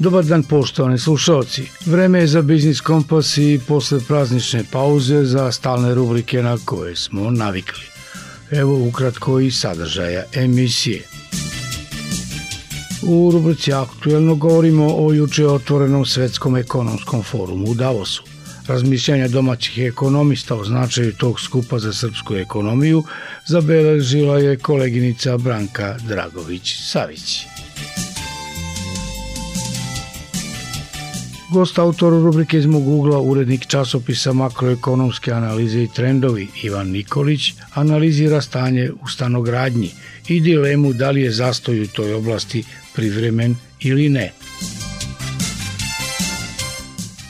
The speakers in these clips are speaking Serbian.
Dobar dan poštovani slušalci. Vreme je za Biznis Kompas i posle praznične pauze za stalne rubrike na koje smo navikli. Evo ukratko i sadržaja emisije. U rubrici Aktuelno govorimo o juče otvorenom svetskom ekonomskom forumu u Davosu. Razmišljanja domaćih ekonomista o značaju tog skupa za srpsku ekonomiju zabeležila je koleginica Branka Dragović-Savić. Gost autor rubrike iz mog ugla, urednik časopisa makroekonomske analize i trendovi Ivan Nikolić analizira stanje u stanogradnji i dilemu da li je zastoj u toj oblasti privremen ili ne.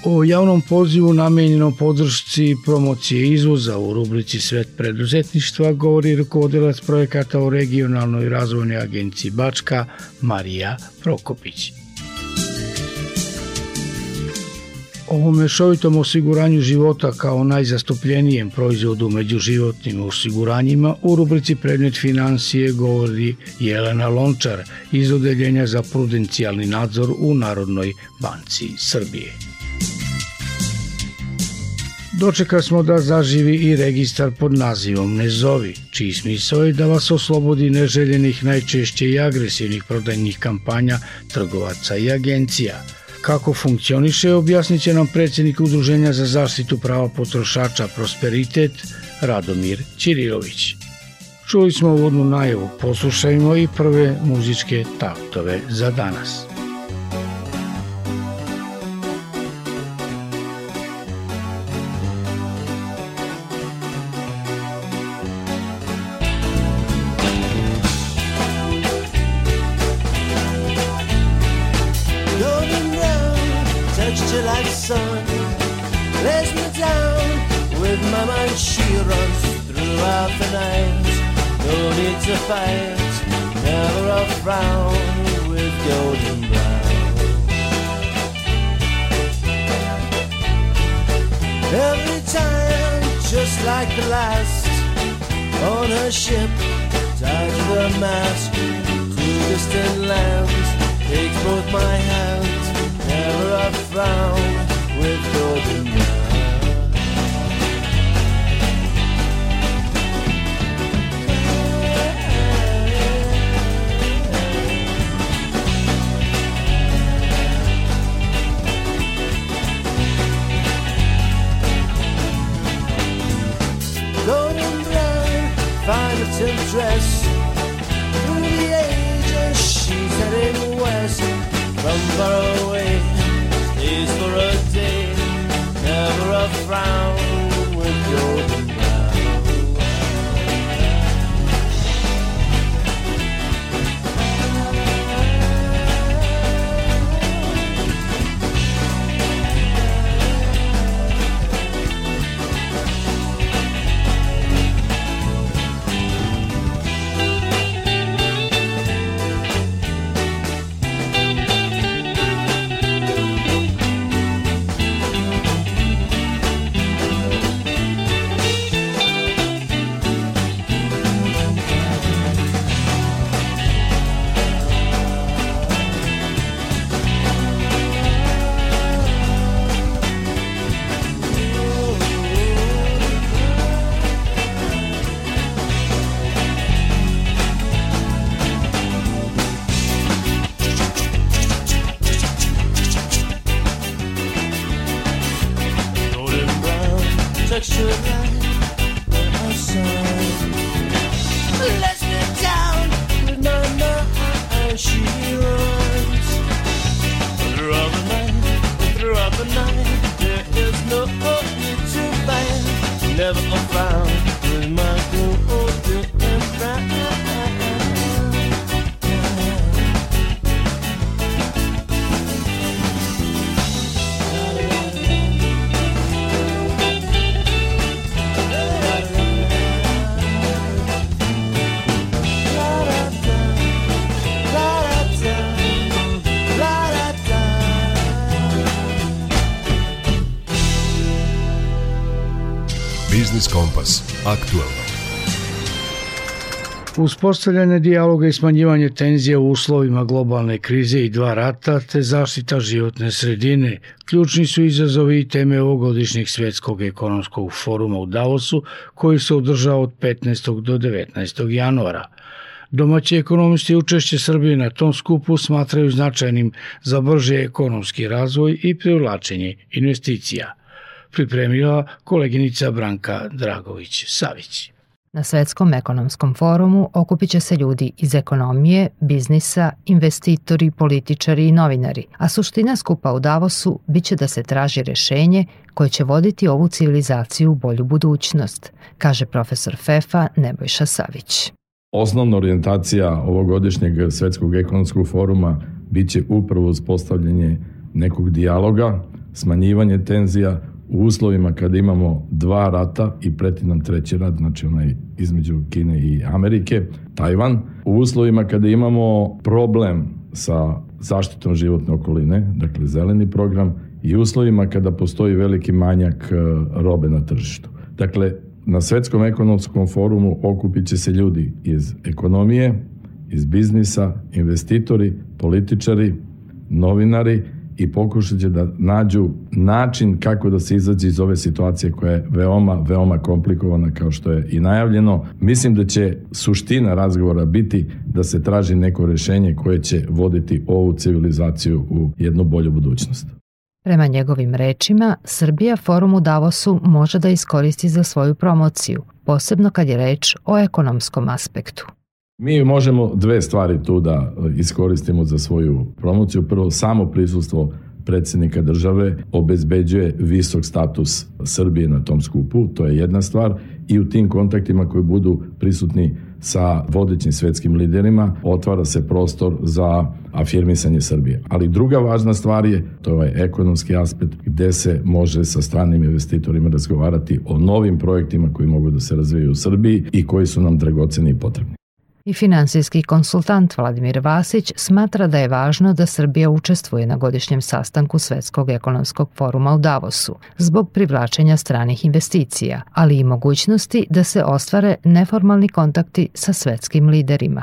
O javnom pozivu namenjenom podršci promocije izvoza u rubrici Svet preduzetništva govori rukovodilac projekata u regionalnoj razvojnoj agenciji Bačka Marija Prokopić. O mešovitom osiguranju života kao najzastupljenijem proizvodu među životnim osiguranjima u rubrici Predmet financije govori Jelena Lončar iz Odeljenja za prudencijalni nadzor u Narodnoj banci Srbije. Dočeka smo da zaživi i registar pod nazivom Ne zovi, čiji smisao je da vas oslobodi neželjenih, najčešće i agresivnih prodajnih kampanja trgovaca i agencija – Kako funkcioniše, objasnit će nam predsjednik Udruženja za zaštitu prava potrošača Prosperitet, Radomir Ćirilović. Čuli smo uvodnu najavu, poslušajmo i prve muzičke taktove za danas. and dress. Through the ages, she's heading west. From far away, stays for a day, never a frown. Aktualno. Uspostavljanje dijaloga i smanjivanje tenzija u uslovima globalne krize i dva rata te zaštita životne sredine ključni su izazovi i teme ovogodišnjeg svetskog ekonomskog foruma u Davosu koji se održava od 15. do 19. januara. Domaći ekonomisti učešće Srbije na tom skupu smatraju značajnim za brže ekonomski razvoj i privlačenje investicija. Pripremila koleginica Branka Dragović-Savić. Na Svetskom ekonomskom forumu okupit će se ljudi iz ekonomije, biznisa, investitori, političari i novinari, a suština skupa u Davosu biće da se traži rešenje koje će voditi ovu civilizaciju u bolju budućnost, kaže profesor FEFA Nebojša Savić. Osnovna orijentacija ovogodišnjeg Svetskog ekonomskog foruma biće upravo uspostavljanje nekog dijaloga, smanjivanje tenzija, u uslovima kada imamo dva rata i preti nam treći rat, znači onaj između Kine i Amerike, Tajvan, u uslovima kada imamo problem sa zaštitom životne okoline, dakle zeleni program, i uslovima kada postoji veliki manjak e, robe na tržištu. Dakle, na Svetskom ekonomskom forumu okupit će se ljudi iz ekonomije, iz biznisa, investitori, političari, novinari, i pokušat će da nađu način kako da se izađe iz ove situacije koja je veoma, veoma komplikovana kao što je i najavljeno. Mislim da će suština razgovora biti da se traži neko rešenje koje će voditi ovu civilizaciju u jednu bolju budućnost. Prema njegovim rečima, Srbija forum u Davosu može da iskoristi za svoju promociju, posebno kad je reč o ekonomskom aspektu. Mi možemo dve stvari tu da iskoristimo za svoju promociju. Prvo, samo prisustvo predsednika države obezbeđuje visok status Srbije na tom skupu, to je jedna stvar, i u tim kontaktima koji budu prisutni sa vodećim svetskim liderima otvara se prostor za afirmisanje Srbije. Ali druga važna stvar je, to je ovaj ekonomski aspekt, gde se može sa stranim investitorima razgovarati o novim projektima koji mogu da se razvijaju u Srbiji i koji su nam dragoceni i potrebni. I finansijski konsultant Vladimir Vasić smatra da je važno da Srbija učestvuje na godišnjem sastanku Svetskog ekonomskog foruma u Davosu zbog privlačenja stranih investicija, ali i mogućnosti da se ostvare neformalni kontakti sa svetskim liderima.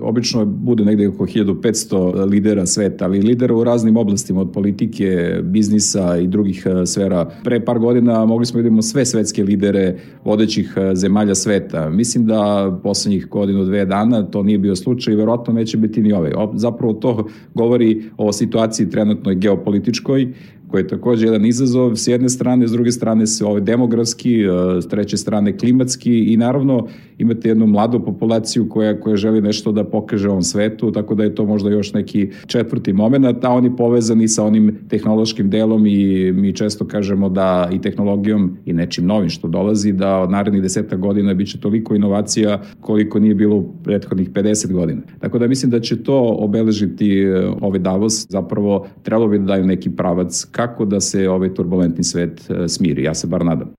Obično bude negde oko 1500 lidera sveta, ali lidera u raznim oblastima od politike, biznisa i drugih e, sfera. Pre par godina mogli smo da vidimo sve svetske lidere vodećih e, zemalja sveta. Mislim da poslednjih godinu, dve dana to nije bio slučaj i verovatno neće biti ni ove. Zapravo to govori o situaciji trenutnoj geopolitičkoj koji je takođe jedan izazov s jedne strane, s druge strane se ovaj demografski, e, s treće strane klimatski i naravno imate jednu mladu populaciju koja, koja želi nešto da pokaže ovom svetu, tako da je to možda još neki četvrti moment, a oni povezani sa onim tehnološkim delom i mi često kažemo da i tehnologijom i nečim novim što dolazi, da od narednih deseta godina biće toliko inovacija koliko nije bilo u prethodnih 50 godina. Tako da mislim da će to obeležiti e, ovaj Davos, zapravo trebalo bi da daju neki pravac kako da se ovaj turbulentni svet e, smiri. Ja se bar nadam.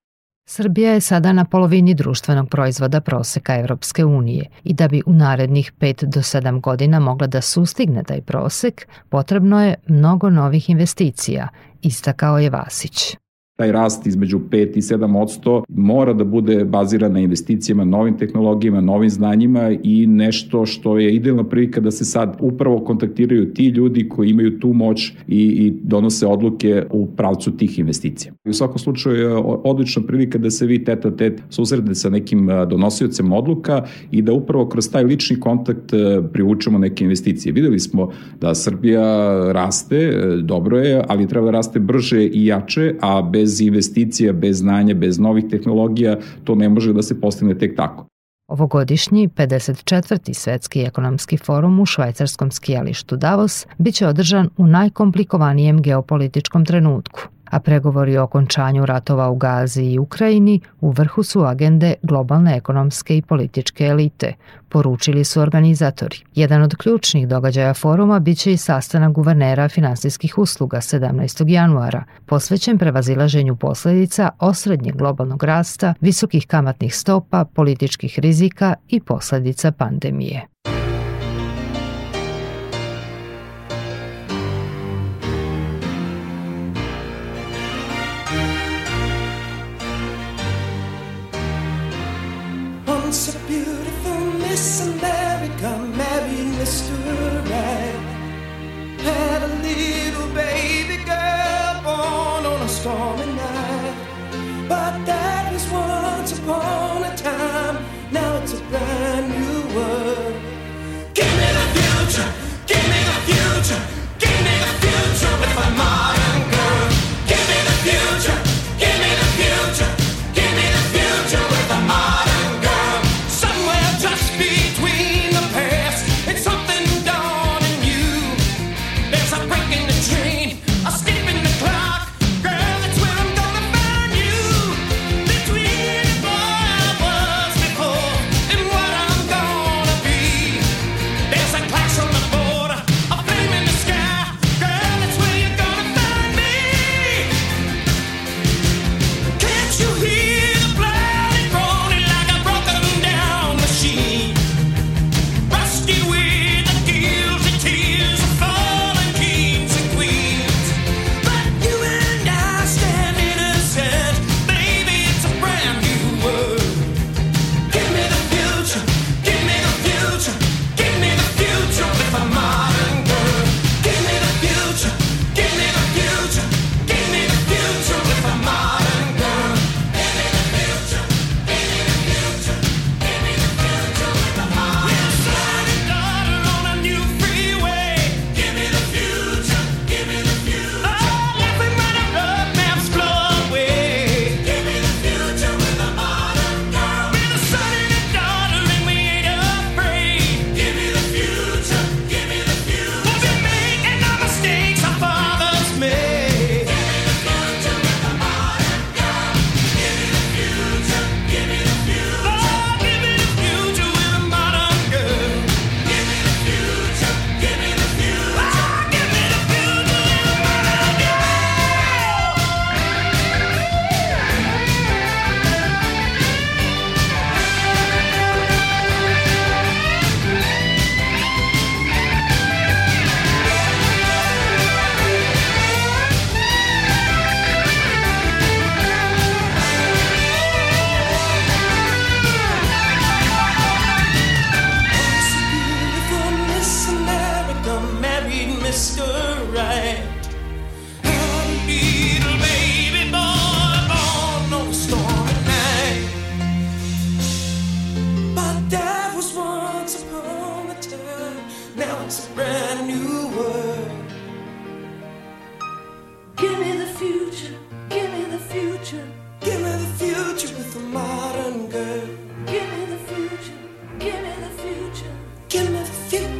Srbija je sada na polovini društvenog proizvoda proseka Evropske unije i da bi u narednih 5 do 7 godina mogla da sustigne taj prosek, potrebno je mnogo novih investicija, istakao je Vasić taj rast između 5 i 7 odsto mora da bude baziran na investicijama, novim tehnologijama, novim znanjima i nešto što je idealna prilika da se sad upravo kontaktiraju ti ljudi koji imaju tu moć i, i donose odluke u pravcu tih investicija. U svakom slučaju je odlična prilika da se vi teta tet susrede sa nekim donosiocem odluka i da upravo kroz taj lični kontakt privučemo neke investicije. Videli smo da Srbija raste, dobro je, ali treba da raste brže i jače, a bez bez investicija, bez znanja, bez novih tehnologija, to ne može da se postigne tek tako. Ovogodišnji 54. svetski ekonomski forum u švajcarskom skijalištu Davos biće održan u najkomplikovanijem geopolitičkom trenutku a pregovori o okončanju ratova u Gazi i Ukrajini u vrhu su agende globalne ekonomske i političke elite, poručili su organizatori. Jedan od ključnih događaja foruma biće i sastanak guvernera finansijskih usluga 17. januara, posvećen prevazilaženju posledica osrednjeg globalnog rasta, visokih kamatnih stopa, političkih rizika i posledica pandemije.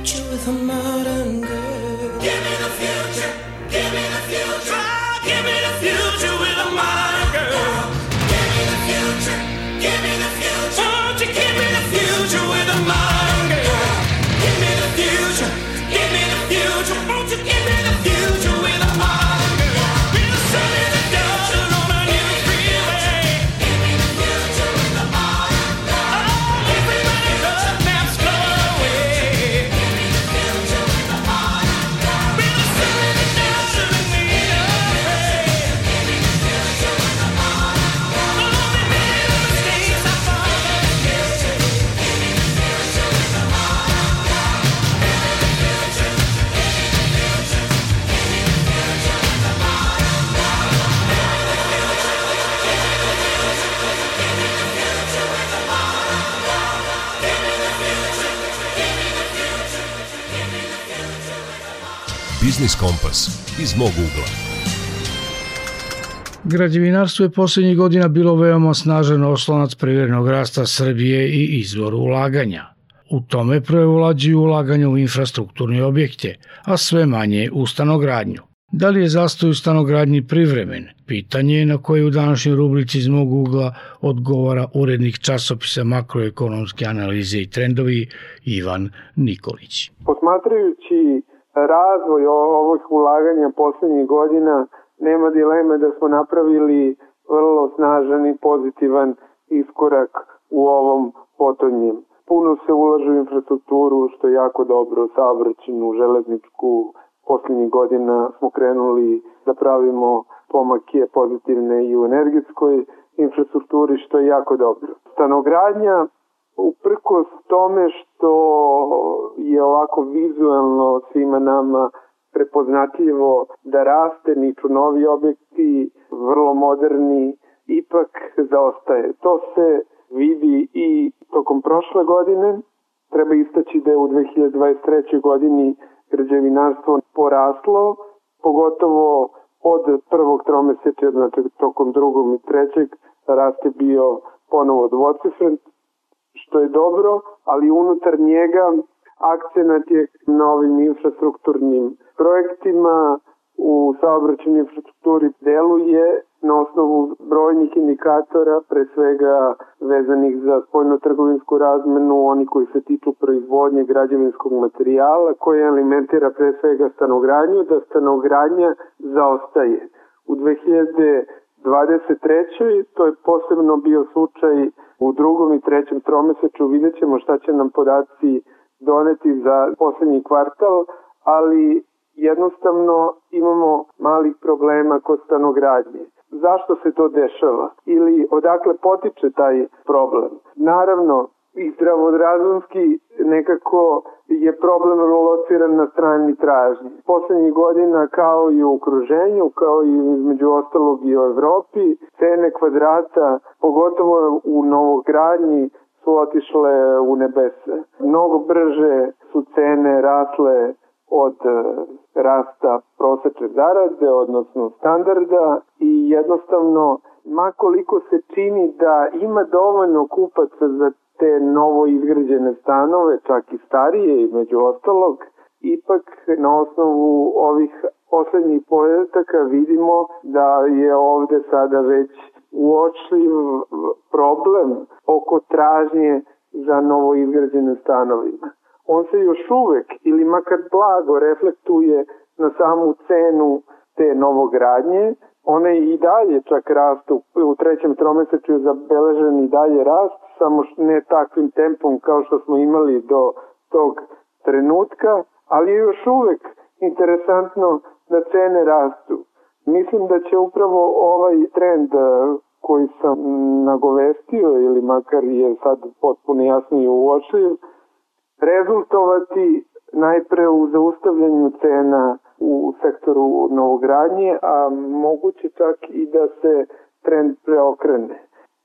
you with a modern girl. Kompas iz mog ugla. Građevinarstvo je poslednjih godina bilo veoma snažan oslonac privrednog rasta Srbije i izvor ulaganja. U tome prevolađuju ulaganja u infrastrukturne objekte, a sve manje u stanogradnju. Da li je zastoj u stanogradnji privremen? Pitanje je na koje u današnjoj rubrici iz mog ugla odgovara urednik časopisa makroekonomske analize i trendovi Ivan Nikolić. Posmatrajući razvoj ovih ulaganja poslednjih godina nema dileme da smo napravili vrlo snažan i pozitivan iskorak u ovom potonjem. Puno se ulaže u infrastrukturu, što je jako dobro, saobraćenu, železničku. Poslednjih godina smo krenuli da pravimo pomake pozitivne i u energetskoj infrastrukturi, što je jako dobro. Stanogradnja uprkos tome što je ovako vizualno svima nama prepoznatljivo da raste, niču novi objekti, vrlo moderni, ipak zaostaje. To se vidi i tokom prošle godine. Treba istaći da je u 2023. godini građevinarstvo poraslo, pogotovo od prvog tromesečja, znači tokom drugog i trećeg, rast je bio ponovo dvocifren, što je dobro, ali unutar njega akcenat je na ovim infrastrukturnim projektima u saobraćenju infrastrukturi deluje na osnovu brojnih indikatora, pre svega vezanih za spoljno-trgovinsku razmenu, oni koji se tiču proizvodnje građevinskog materijala, koji alimentira pre svega stanogradnju, da stanogradnja zaostaje. U 2023. to je posebno bio slučaj u drugom i trećem tromeseču vidjet ćemo šta će nam podaci doneti za poslednji kvartal, ali jednostavno imamo malih problema kod stanogradnje. Zašto se to dešava? Ili odakle potiče taj problem? Naravno, i zdravodrazumski nekako je problem lociran na strani tražnje. Poslednjih godina kao i u okruženju, kao i između ostalog i u Evropi, cene kvadrata, pogotovo u novogradnji, su otišle u nebese. Mnogo brže su cene rasle od e, rasta prosečne zarade, odnosno standarda i jednostavno makoliko se čini da ima dovoljno kupaca za te novo izgrađene stanove, čak i starije i među ostalog, ipak na osnovu ovih poslednjih podataka vidimo da je ovde sada već uočljiv problem oko tražnje za novo izgrađene stanovima. On se još uvek ili makar blago reflektuje na samu cenu te novogradnje, one i dalje čak rastu, u trećem tromesečju zabeležen i dalje rast, samo ne takvim tempom kao što smo imali do tog trenutka, ali je još uvek interesantno da cene rastu. Mislim da će upravo ovaj trend e, koji sam nagovestio ili makar je sad potpuno jasno i uočljiv, rezultovati najpre u zaustavljanju cena u sektoru novogradnje, a moguće čak i da se trend preokrene.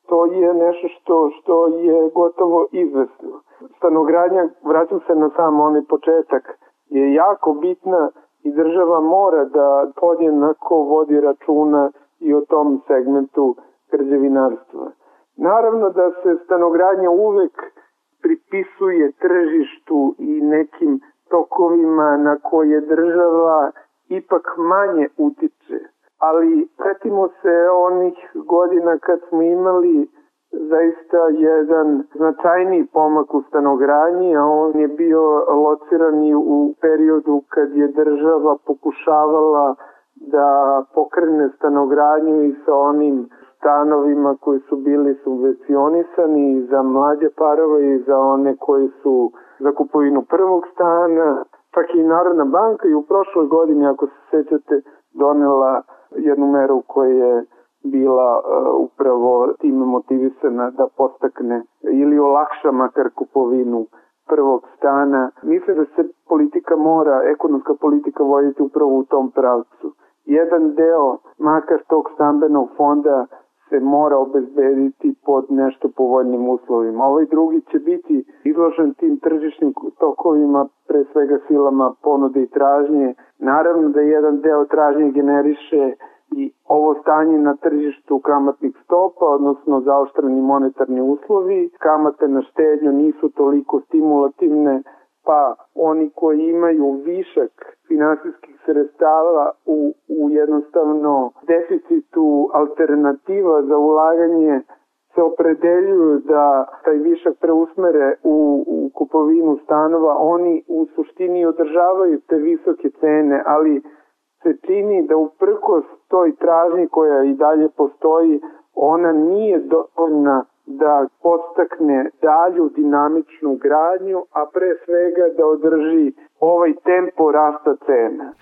To je nešto što, što je gotovo izvesno. Stanogradnja, vraćam se na sam onaj početak, je jako bitna i država mora da podjednako vodi računa i o tom segmentu građevinarstva. Naravno da se stanogradnja uvek pripisuje tržištu i nekim tokovima na koje država ipak manje utiče. Ali setimo se onih godina kad smo imali zaista jedan značajni pomak u stanogradnji, a on je bio lociran i u periodu kad je država pokušavala da pokrene stanogradnju i sa onim stanovima koji su bili subvencionisani za mlađe parove i za one koji su za kupovinu prvog stana. Čak i Narodna banka i u prošloj godini, ako se sećate, donela jednu meru koja je bila uh, upravo time motivisana da postakne ili olakša makar kupovinu prvog stana. Mislim da se politika mora, ekonomska politika voditi upravo u tom pravcu. Jedan deo, makar tog stambenog fonda, se mora obezbediti pod nešto povoljnim uslovima. Ovaj drugi će biti izložen tim tržišnim tokovima, pre svega silama ponude i tražnje. Naravno da jedan deo tražnje generiše i ovo stanje na tržištu kamatnih stopa, odnosno zaoštreni monetarni uslovi. Kamate na štednju nisu toliko stimulativne, pa oni koji imaju višak finansijskih sredstava u, u jednostavno deficitu alternativa za ulaganje se opredeljuju da taj višak preusmere u, u kupovinu stanova, oni u suštini održavaju te visoke cene, ali se čini da uprkos toj tražnji koja i dalje postoji, ona nije dovoljna da podstakne dalju dinamičnu gradnju, a pre svega da održi ovaj tempo rasta cena.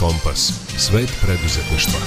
Kompas. Svet preduzetništva.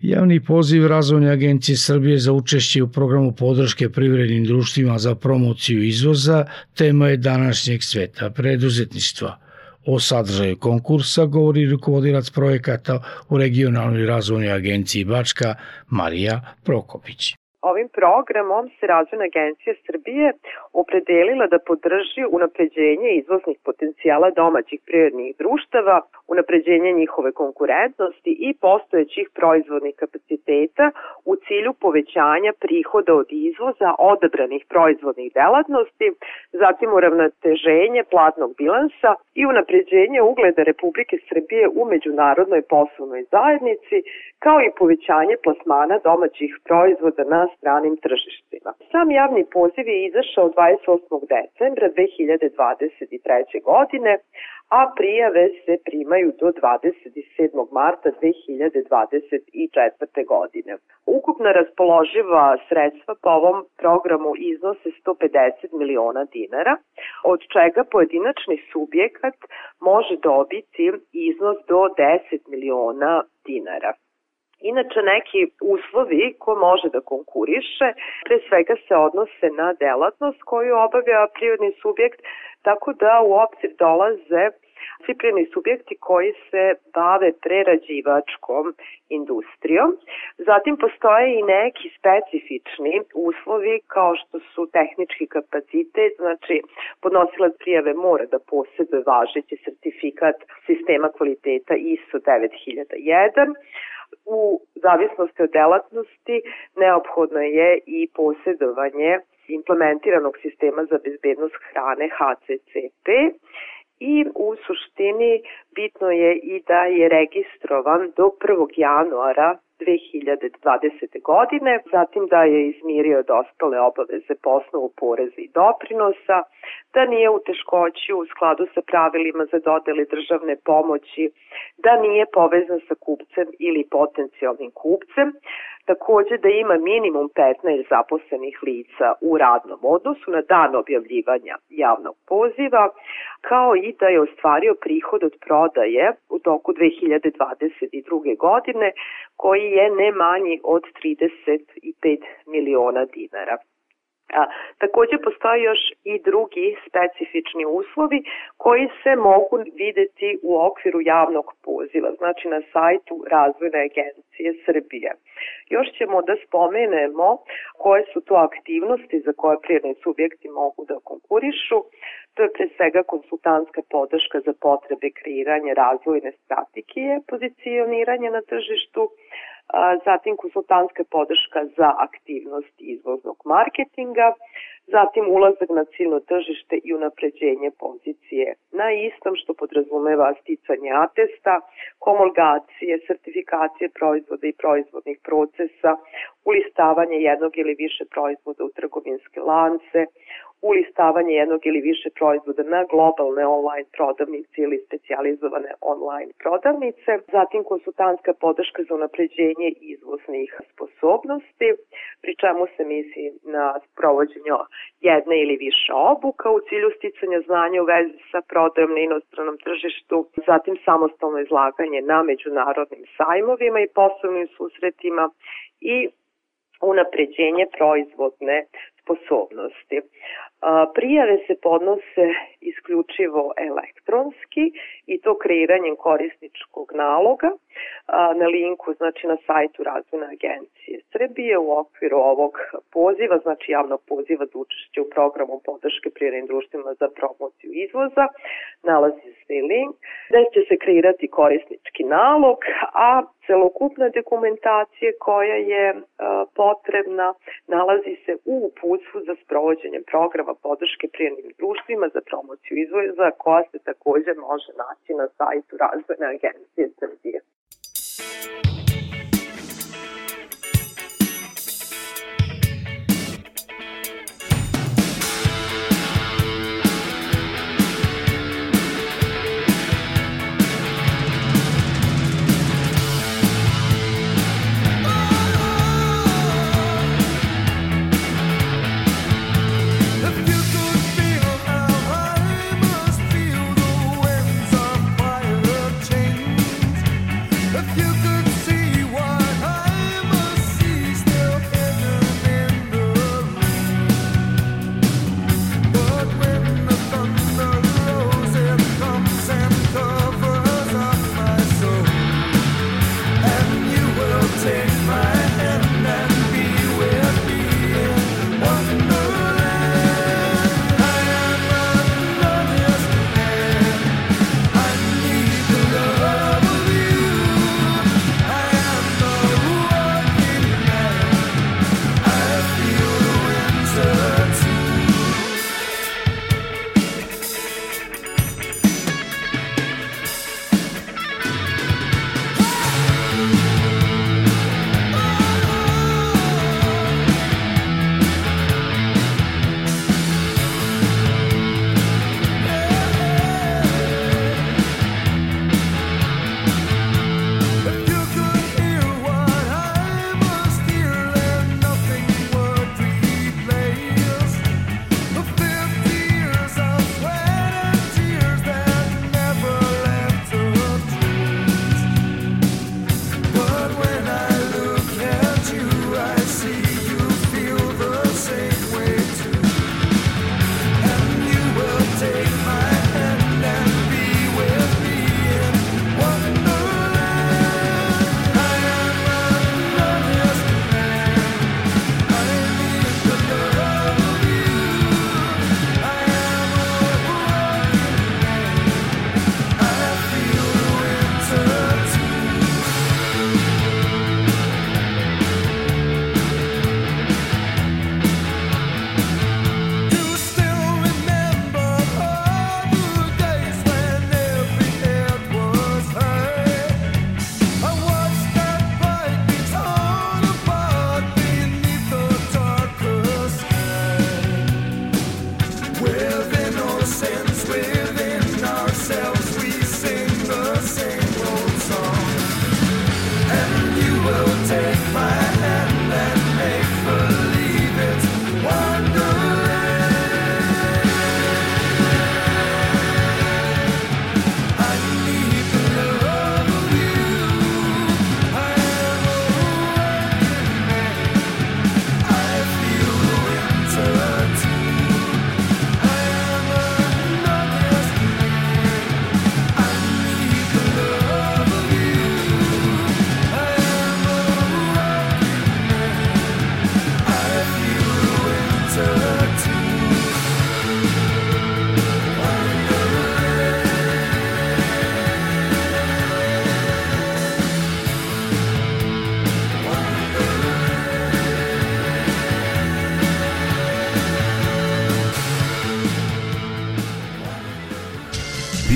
Javni poziv Razvojne agencije Srbije za učešće u programu podrške privrednim društvima za promociju izvoza tema je današnjeg sveta preduzetništva. O sadržaju konkursa govori rukovodilac projekata u regionalnoj razvojnoj agenciji Bačka Marija Prokopić. Ovim programom se Razvojna agencija Srbije opredelila da podrži unapređenje izvoznih potencijala domaćih prirodnih društava, unapređenje njihove konkurentnosti i postojećih proizvodnih kapaciteta u cilju povećanja prihoda od izvoza odabranih proizvodnih delatnosti, zatim uravnoteženje platnog bilansa i unapređenje ugleda Republike Srbije u međunarodnoj poslovnoj zajednici, kao i povećanje plasmana domaćih proizvoda na stranim tržištima. Sam javni poziv je izašao 28. decembra 2023. godine, a prijave se primaju do 27. marta 2024. godine. Ukupna raspoloživa sredstva po ovom programu iznose 150 miliona dinara, od čega pojedinačni subjekat može dobiti iznos do 10 miliona dinara. Inače, neki uslovi ko može da konkuriše, pre svega se odnose na delatnost koju obavlja prirodni subjekt, tako da u obzir dolaze svi privredni subjekti koji se bave prerađivačkom industrijom. Zatim postoje i neki specifični uslovi kao što su tehnički kapacitet, znači podnosilac prijave mora da posjeduje važeći sertifikat sistema kvaliteta ISO 9001, u zavisnosti od delatnosti neophodno je i posjedovanje implementiranog sistema za bezbednost hrane HCCP i u suštini bitno je i da je registrovan do 1. januara 2020. godine, zatim da je izmirio dostale obaveze po osnovu poreza i doprinosa, da nije u teškoći u skladu sa pravilima za dodeli državne pomoći, da nije povezan sa kupcem ili potencijalnim kupcem, takođe da ima minimum 15 zaposlenih lica u radnom odnosu na dan objavljivanja javnog poziva, kao i da je ostvario prihod od prodaje u toku 2022. godine koji je ne manji od 35 miliona dinara. A, takođe postoje još i drugi specifični uslovi koji se mogu videti u okviru javnog poziva, znači na sajtu Razvojne agencije Srbije. Još ćemo da spomenemo koje su to aktivnosti za koje prirodni subjekti mogu da konkurišu. To je pre svega konsultantska podrška za potrebe kreiranja razvojne strategije, pozicioniranja na tržištu, zatim konsultantska podrška za aktivnost izvoznog marketinga, zatim ulazak na ciljno tržište i unapređenje pozicije. Na istom što podrazumeva sticanje atesta, homologacije, sertifikacije proizvoda i proizvodnih procesa, ulistavanje jednog ili više proizvoda u trgovinske lance, ulistavanje jednog ili više proizvoda na globalne online prodavnice ili specializovane online prodavnice, zatim konsultantska podrška za unapređenje izvoznih sposobnosti, pri čemu se misli na provođenje jedne ili više obuka u cilju sticanja znanja u vezi sa prodajom na inostranom tržištu, zatim samostalno izlaganje na međunarodnim sajmovima i poslovnim susretima i unapređenje proizvodne sposobnosti. Prijave se podnose isključivo elektronski i to kreiranjem korisničkog naloga na linku, znači na sajtu Razvojne agencije Srbije u okviru ovog poziva, znači javnog poziva za učešće u programu podrške prirodnim društvima za promociju izvoza, nalazi se i link, gde će se kreirati korisnički nalog, a celokupna dokumentacija koja je potrebna nalazi se u uputstvu za sprovođenje programa podrške prirodnim društvima za promociju izvoza koja se takođe može naći na sajtu Razvojne agencije Srbije.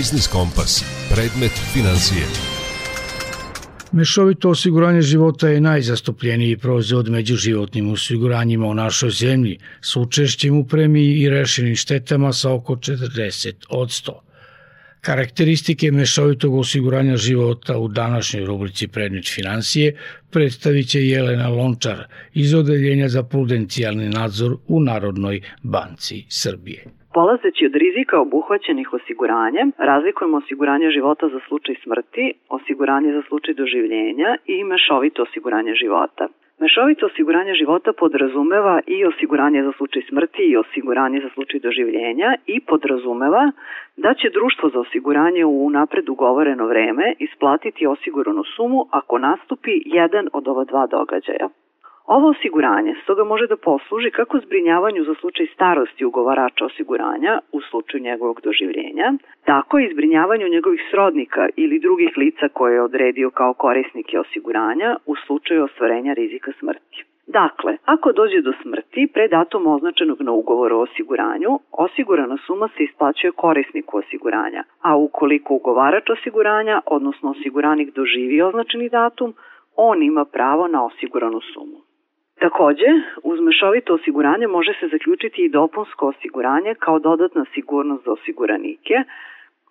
Biznis Kompas. Predmet financije. Mešovito osiguranje života je najzastupljeniji proizvod među životnim osiguranjima u našoj zemlji, s učešćem u premiji i rešenim štetama sa oko 40 od 100. Karakteristike mešovitog osiguranja života u današnjoj rubrici Predmet financije predstavit će Jelena Lončar iz Odeljenja za prudencijalni nadzor u Narodnoj banci Srbije. Polazeći od rizika obuhvaćenih osiguranjem, razlikujemo osiguranje života za slučaj smrti, osiguranje za slučaj doživljenja i mešovito osiguranje života. Mešovito osiguranje života podrazumeva i osiguranje za slučaj smrti i osiguranje za slučaj doživljenja i podrazumeva da će društvo za osiguranje u napred ugovoreno vreme isplatiti osiguranu sumu ako nastupi jedan od ova dva događaja. Ovo osiguranje stoga može da posluži kako zbrinjavanju za slučaj starosti ugovarača osiguranja u slučaju njegovog doživljenja, tako i zbrinjavanju njegovih srodnika ili drugih lica koje je odredio kao korisnike osiguranja u slučaju ostvarenja rizika smrti. Dakle, ako dođe do smrti pre datuma označenog na ugovoru o osiguranju, osigurana suma se isplaćuje korisniku osiguranja, a ukoliko ugovarač osiguranja, odnosno osiguranik doživi označeni datum, on ima pravo na osiguranu sumu. Takođe, uz mešovito osiguranje može se zaključiti i dopunsko osiguranje kao dodatna sigurnost za osiguranike,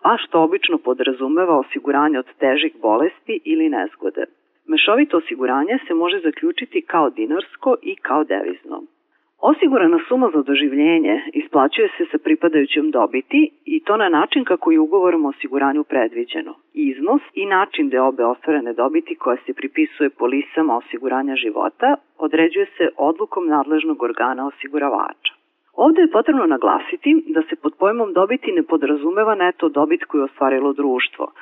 a što obično podrazumeva osiguranje od težih bolesti ili nezgode. Mešovito osiguranje se može zaključiti kao dinarsko i kao devizno. Osigurana suma za doživljenje isplaćuje se sa pripadajućom dobiti i to na način kako je ugovorom o osiguranju predviđeno. Iznos i način obe ostvarene dobiti koje se pripisuje polisama osiguranja života određuje se odlukom nadležnog organa osiguravača. Ovde je potrebno naglasiti da se pod pojmom dobiti ne podrazumeva neto dobit koju je ostvarilo društvo,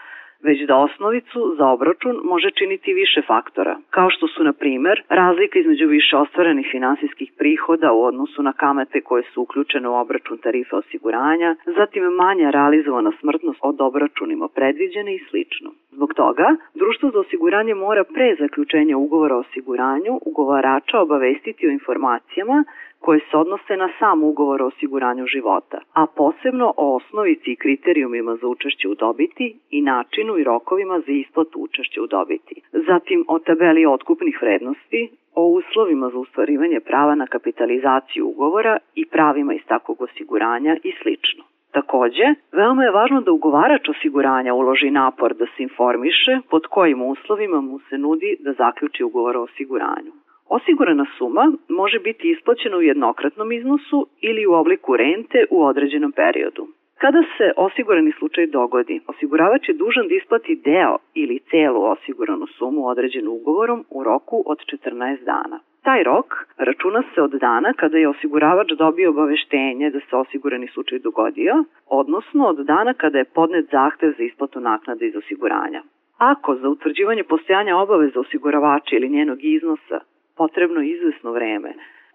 već da osnovicu za obračun može činiti više faktora, kao što su, na primer, razlika između više ostvarenih finansijskih prihoda u odnosu na kamate koje su uključene u obračun tarife osiguranja, zatim manja realizovana smrtnost od obračunima predviđene i slično. Zbog toga, društvo za osiguranje mora pre zaključenja ugovora o osiguranju ugovarača obavestiti o informacijama koje se odnose na sam ugovor o osiguranju života, a posebno o osnovici i kriterijumima za učešće u dobiti i načinu i rokovima za isplatu učešća u dobiti. Zatim o tabeli otkupnih vrednosti, o uslovima za ustvarivanje prava na kapitalizaciju ugovora i pravima iz takvog osiguranja i slično. Takođe, veoma je važno da ugovarač osiguranja uloži napor da se informiše pod kojim uslovima mu se nudi da zaključi ugovor o osiguranju. Osigurana suma može biti isplaćena u jednokratnom iznosu ili u obliku rente u određenom periodu. Kada se osigurani slučaj dogodi, osiguravač je dužan da isplati deo ili celu osiguranu sumu određenu ugovorom u roku od 14 dana. Taj rok računa se od dana kada je osiguravač dobio obaveštenje da se osigurani slučaj dogodio, odnosno od dana kada je podnet zahtev za isplatu naknade iz osiguranja. Ako za utvrđivanje postojanja obaveza osiguravača ili njenog iznosa potrebno izvesno vreme.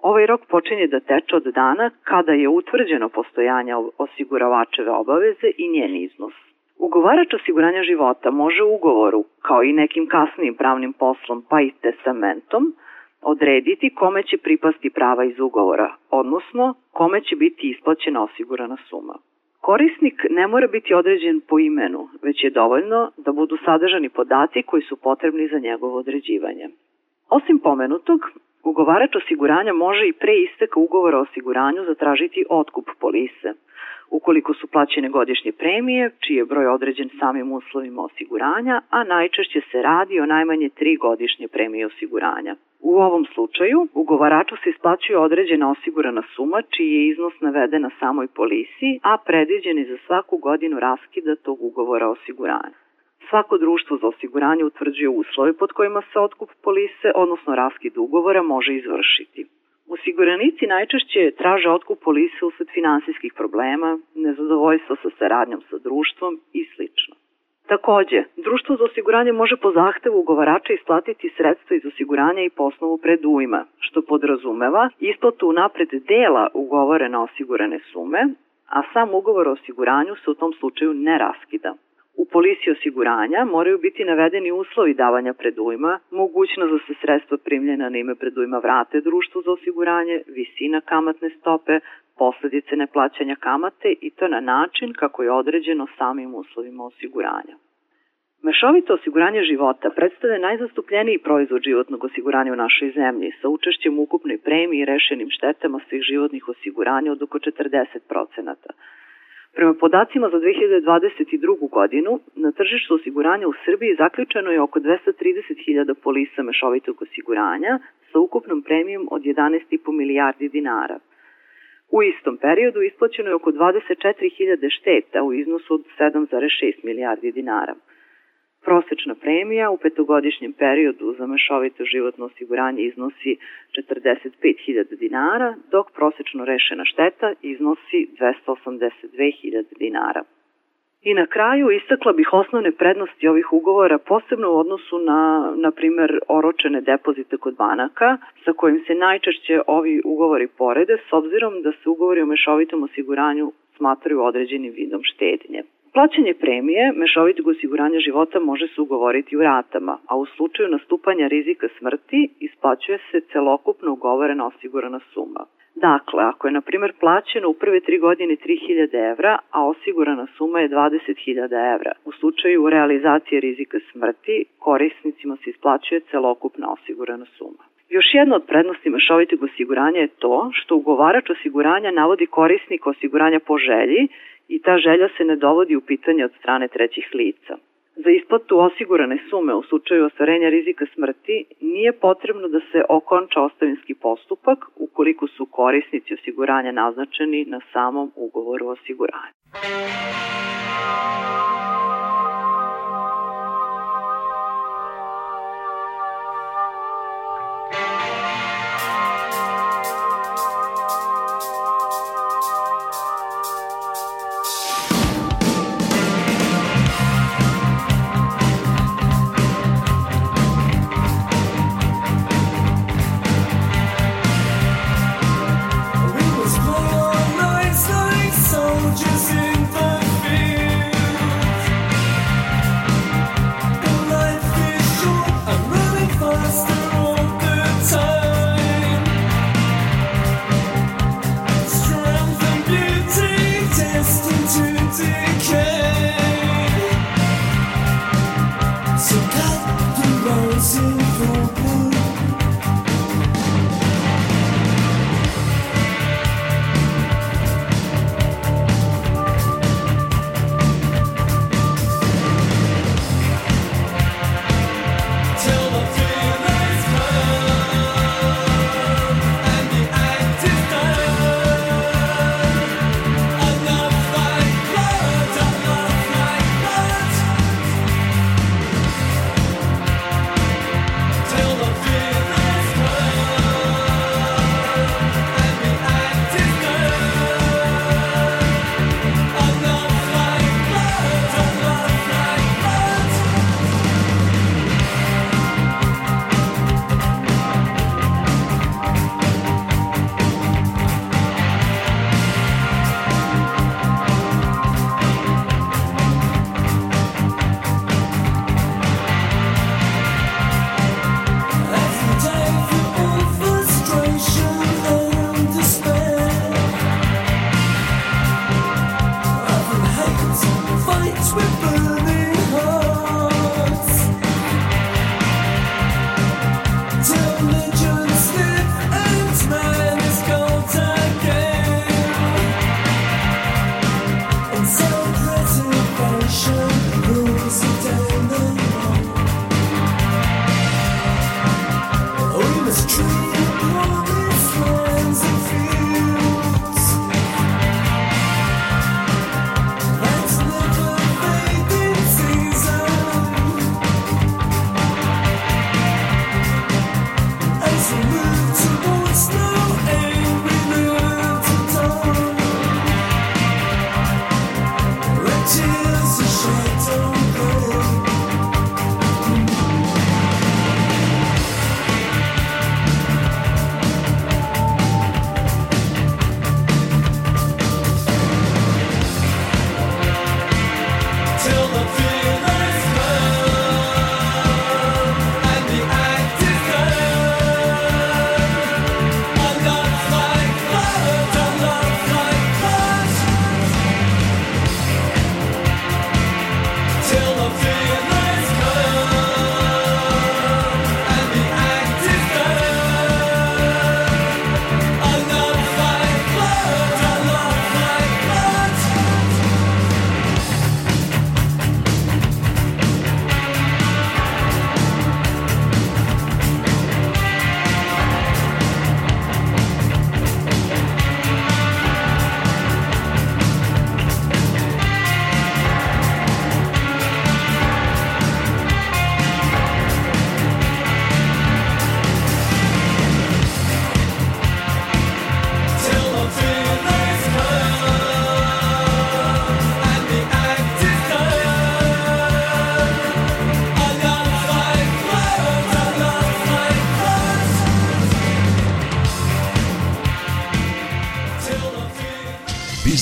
Ovaj rok počinje da teče od dana kada je utvrđeno postojanje osiguravačeve obaveze i njen iznos. Ugovarač osiguranja života može u ugovoru, kao i nekim kasnijim pravnim poslom pa i testamentom, odrediti kome će pripasti prava iz ugovora, odnosno kome će biti isplaćena osigurana suma. Korisnik ne mora biti određen po imenu, već je dovoljno da budu sadržani podaci koji su potrebni za njegovo određivanje. Osim pomenutog, ugovarač osiguranja može i pre isteka ugovora o osiguranju zatražiti otkup polise, ukoliko su plaćene godišnje premije, čiji je broj određen samim uslovima osiguranja, a najčešće se radi o najmanje tri godišnje premije osiguranja. U ovom slučaju, ugovaraču se isplaćuje određena osigurana suma, čiji je iznos naveden na samoj polisi, a predviđen je za svaku godinu raskida tog ugovora osiguranja. Svako društvo za osiguranje utvrđuje uslove pod kojima se otkup polise, odnosno raskid ugovora, može izvršiti. Osiguranici najčešće traže otkup polise usled finansijskih problema, nezadovoljstva sa saradnjom sa društvom i sl. Takođe, društvo za osiguranje može po zahtevu ugovarača isplatiti sredstva iz osiguranja i po predujma, što podrazumeva isplatu napred dela ugovorene osigurane sume, a sam ugovor o osiguranju se u tom slučaju ne raskida. U polisi osiguranja moraju biti navedeni uslovi davanja predujma, mogućnost da se sredstva primljena na ime predujma vrate društvu za osiguranje, visina kamatne stope, posledice neplaćanja kamate i to na način kako je određeno samim uslovima osiguranja. Mešovito osiguranje života predstavlja najzastupljeniji proizvod životnog osiguranja u našoj zemlji sa učešćem ukupnoj premiji i rešenim štetama svih životnih osiguranja od oko 40%. Prema podacima za 2022. godinu, na tržištu osiguranja u Srbiji zaključeno je oko 230.000 polisa mešovitog osiguranja sa ukupnom premijom od 11,5 milijardi dinara. U istom periodu isplaćeno je oko 24.000 šteta u iznosu od 7,6 milijardi dinara. Prosečna premija u petogodišnjem periodu za mešovito životno osiguranje iznosi 45.000 dinara, dok prosečno rešena šteta iznosi 282.000 dinara. I na kraju istakla bih osnovne prednosti ovih ugovora posebno u odnosu na, na primer, oročene depozite kod banaka, sa kojim se najčešće ovi ugovori porede, s obzirom da se ugovori o mešovitom osiguranju smatraju određenim vidom štednje. Plaćanje premije mešovitog osiguranja života može se ugovoriti u ratama, a u slučaju nastupanja rizika smrti isplaćuje se celokupno ugovorena osigurana suma. Dakle, ako je, na primjer, plaćeno u prve tri godine 3000 evra, a osigurana suma je 20.000 evra, u slučaju realizacije rizika smrti, korisnicima se isplaćuje celokupna osigurana suma. Još jedna od prednosti mešovitog osiguranja je to što ugovarač osiguranja navodi korisnik osiguranja po želji i ta želja se ne dovodi u pitanje od strane trećih lica. Za isplatu osigurane sume u slučaju ostvarenja rizika smrti nije potrebno da se okonča ostavinski postupak ukoliko su korisnici osiguranja naznačeni na samom ugovoru o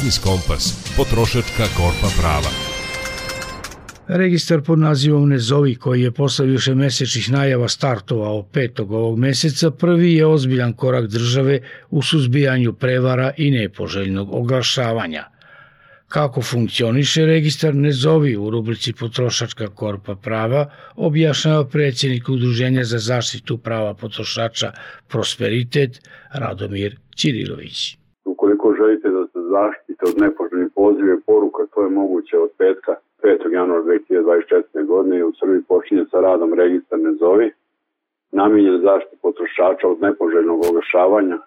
Biznis Kompas. Potrošačka korpa prava. Registar pod nazivom Nezovi, koji je posle više mesečnih najava startovao petog ovog meseca, prvi je ozbiljan korak države u suzbijanju prevara i nepoželjnog oglašavanja. Kako funkcioniše registar Nezovi u rubrici Potrošačka korpa prava, objašnjava predsjednik Udruženja za zaštitu prava potrošača Prosperitet Radomir Ćirilović. Ukoliko želite da se zaštite od nepoželjnih poziva i poruka, to je moguće od petka 5. januara 2024. godine u Srbiji počinje sa radom registar Nezovi, namijenjen zaštiti potrošača od nepoželjnog oglašavanja.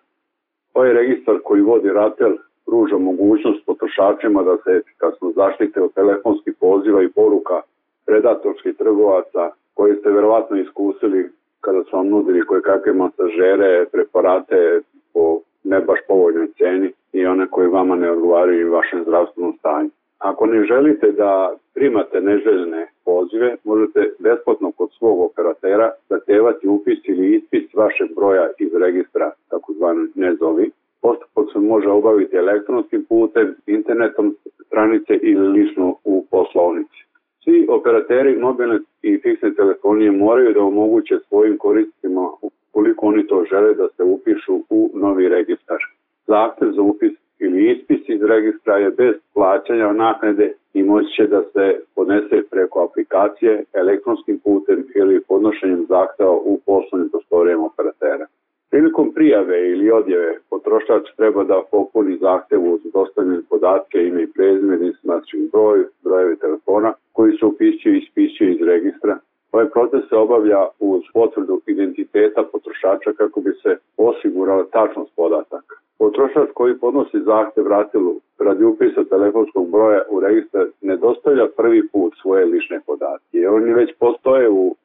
Ovaj registar koji vodi RATEL pruža mogućnost potrošačima da se efikasno zaštite od telefonskih poziva i poruka predatorskih trgovaca koje ste verovatno iskusili kada su vam nudili koje kakve masažere, preparate po ne baš povoljnoj ceni i one koje vama ne odgovaraju i vašem zdravstvenom stanju. Ako ne želite da primate neželjene pozive, možete besplatno kod svog operatera zahtevati upis ili ispis vašeg broja iz registra, takozvani nezovi. Postupak se može obaviti elektronskim putem, internetom stranice ili lično u poslovnici. Svi operateri mobilne i fiksne telefonije moraju da omoguće svojim korisnicima koliko oni to žele da se upišu u novi registar. Zahtev za upis ili ispis iz registra je bez plaćanja naknade i moći će da se podnese preko aplikacije elektronskim putem ili podnošenjem zahteva u poslovnim prostorijama operatera. Prilikom prijave ili odjeve potrošač treba da popuni zahtev uz dostavljene podatke, ime i prezime, jedinstvenačni broj, brojevi telefona koji se upisuju i ispisuju iz registra. Ovaj proces se obavlja uz potvrdu identiteta potrošača kako bi se osigurala tačnost podataka. Potrošač koji podnosi zahtev vratilu radi upisa telefonskog broja u registar ne dostavlja prvi put svoje lične podatke. Oni već postoje u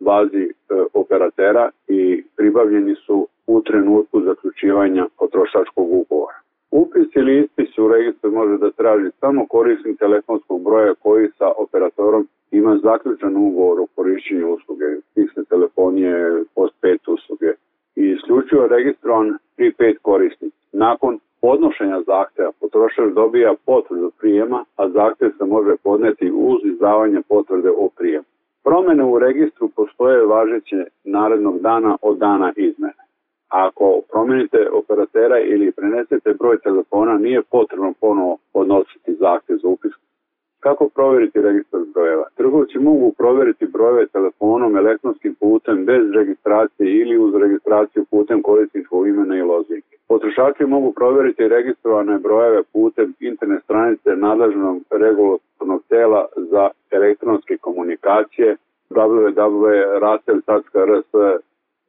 bazi e, operatera i pribavljeni su u trenutku zaključivanja potrošačkog ugovora. Upis ili ispis u registar može da traži samo korisnik telefonskog broja koji sa operatorom ima zaključan ugovor o korišćenju usluge, fiksne telefonije, post-pet usluge i isključivo registrovan prepaid korisnik. Nakon podnošenja zahteva potrošač dobija potvrdu prijema, a zahtev se može podneti uz izdavanje potvrde o prijemu. Promene u registru postoje važeće narednog dana od dana izmene. Ako promenite operatera ili prenesete broj telefona, nije potrebno ponovo podnositi zahtev za upis Kako proveriti registar brojeva? Trgovci mogu proveriti brojeve telefonom, elektronskim putem, bez registracije ili uz registraciju putem korisničkog imena i lozinke. Potrošači mogu proveriti registrovane brojeve putem internet stranice nadležnog regulatornog tela za elektronske komunikacije www.ratel.rs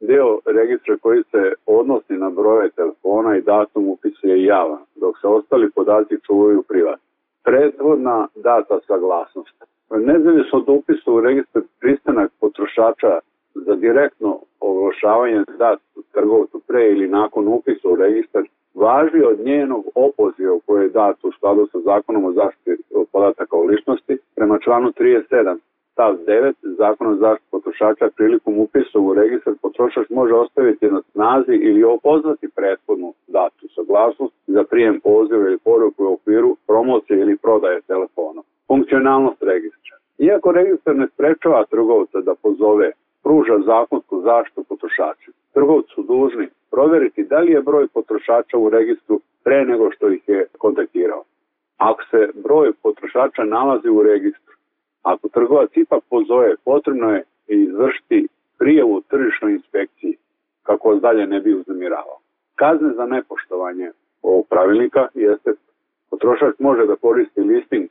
Deo registra koji se odnosi na broje telefona i datum upisuje javan, dok se ostali podaci čuvaju privatno prethodna data saglasnost. Nezavisno od upisa u registar pristanak potrošača za direktno oglašavanje dat trgovcu pre ili nakon upisa u registar važi od njenog opoziva koje je dat u skladu sa zakonom o zaštiti podataka o ličnosti prema članu 37 stav 9 zakona o zaštiti potrošača prilikom upisa u registar potrošač može ostaviti na snazi ili opozvati prethodnu datu saglasnost za prijem poziva ili poruku u okviru promocije ili prodaje telefona. Funkcionalnost registra. Iako registar ne sprečava trgovca da pozove pruža zakonsku zaštitu potrošača. Trgovci su dužni proveriti da li je broj potrošača u registru pre nego što ih je kontaktirao. Ako se broj potrošača nalazi u registru, Ako trgovac ipak pozove, potrebno je izvršiti prijavu tržišnoj inspekciji kako vas dalje ne bi uznamiravao. Kazne za nepoštovanje ovog pravilnika jeste potrošač može da koristi listing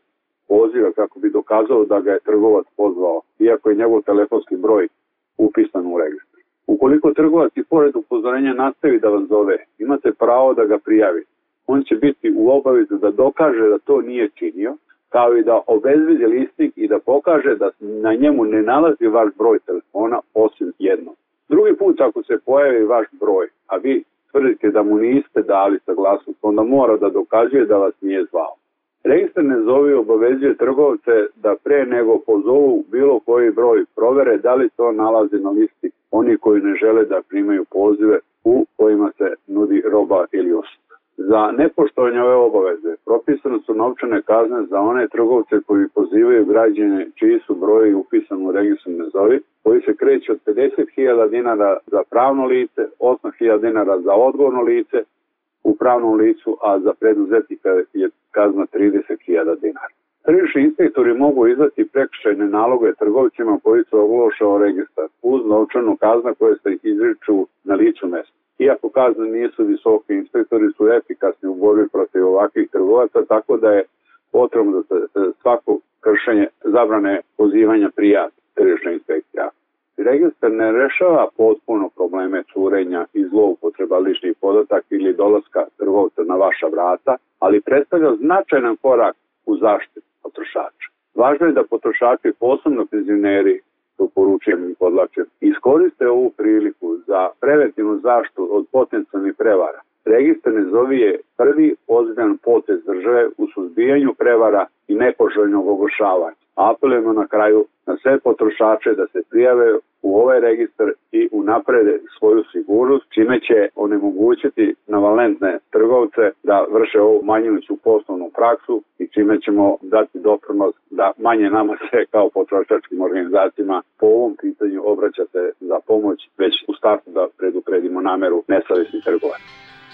poziva kako bi dokazao da ga je trgovac pozvao, iako je njegov telefonski broj upisan u registru. Ukoliko trgovac i pored upozorenja nastavi da vas zove, imate pravo da ga prijavite. On će biti u obavezu da dokaže da to nije činio kao i da obezvedi listing i da pokaže da na njemu ne nalazi vaš broj telefona osim jednog. Drugi put ako se pojavi vaš broj, a vi tvrdite da mu niste dali saglasnost, onda mora da dokazuje da vas nije zvao. Registar ne zovi obavezuje trgovce da pre nego pozovu bilo koji broj provere da li to nalazi na listi oni koji ne žele da primaju pozive u kojima se nudi roba ili usluga. Za nepoštovanje ove obaveze propisane su novčane kazne za one trgovce koji pozivaju građane čiji su broji upisani u registru nezovi, koji se kreće od 50.000 dinara za pravno lice, 8.000 dinara za odgovorno lice u pravnom licu, a za preduzetnika je kazna 30.000 dinara. Tržišni inspektori mogu izdati prekšajne naloge trgovcima koji su oglošao registar uz novčanu kazna koje se izriču na licu mesta. Iako kazne nisu visoke, inspektori su efikasni u borbi protiv ovakvih trgovaca, tako da je potrebno da se svako kršenje zabrane pozivanja prijati tržišna inspekcija. Registar ne rešava potpuno probleme curenja i zloupotreba ličnih podataka ili dolaska trgovca na vaša vrata, ali predstavlja značajan korak u zaštitu potrošača. Važno je da potrošači, posebno penzioneri, poručujem i podlačem, iskoriste ovu priliku za preventivnu zaštu od potencijalnih prevara. Registar nezovi je prvi ozbiljan potez države u suzbijanju prevara i nepoželjnog oglašavanja. Apelujemo na kraju na sve potrošače da se prijave u ovaj registar i unaprede svoju sigurnost, čime će onemogućiti navalentne trgovce da vrše ovu manjujuću poslovnu praksu i čime ćemo dati doprinos da manje nama se kao potrošačkim organizacijama po ovom pitanju obraćate za pomoć, već u startu da predupredimo nameru nesavjesnih trgovaca.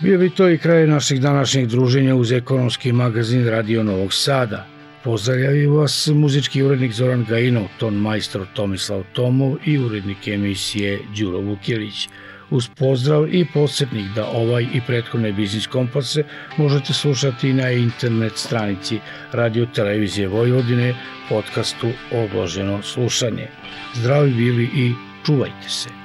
Bio bi to i kraj naših današnjih druženja uz ekonomski magazin Radio Novog Sada. Pozdravljaju vas muzički urednik Zoran Gajinov, ton majstor Tomislav Tomov i urednik emisije Đuro Vukjelić. Uz pozdrav i podsjetnik da ovaj i prethodne biznis kompase možete slušati na internet stranici Radio Televizije Vojvodine podcastu Odloženo slušanje. Zdravi bili i čuvajte se.